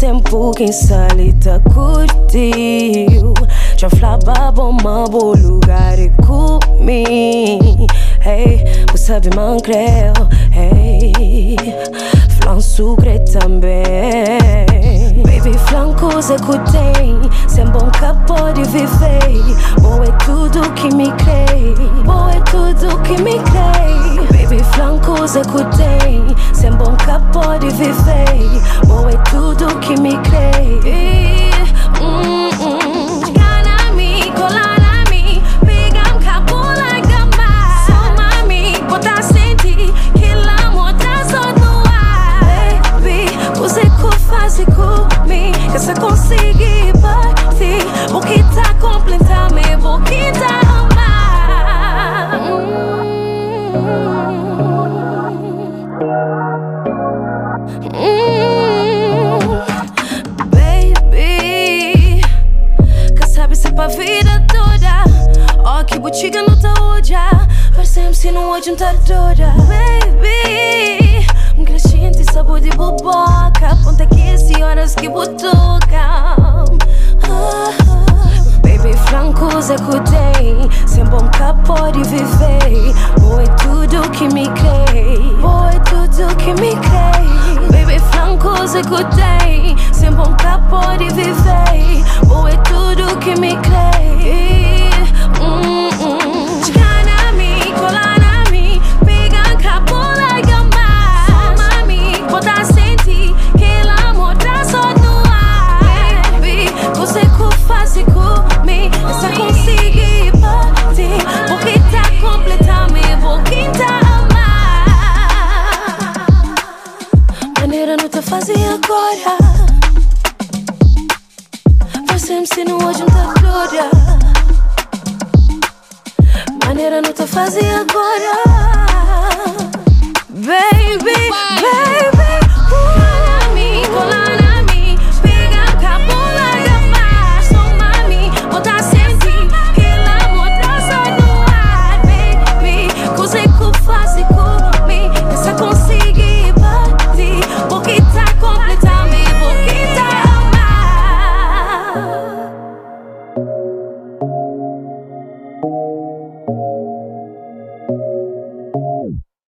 tempo que insolita curtiu Já bom, bom lugar e comi Hey, você sabe man creu Hey, flan sucre também. Baby, flan coisa que tem Sem bom que pode viver. Boa é tudo que me crê Boa é tudo que me crê Baby, flan coisa que tem Sem bom que pode viver. Boa é tudo que pra vida toda. Ó, que botiga não tá hoje. Parecemos se não hoje não tá toda. Baby, um crescente sabor de boboca. Ponta que esse horas que botoca. Ah, Baby, francos é que tem Sem bom que pode viver Boa é tudo que me crê Boa é tudo que me crê Baby, francos é agora. Você me ensinou no hoje glória. Maneira não te fazem agora. Baby, baby.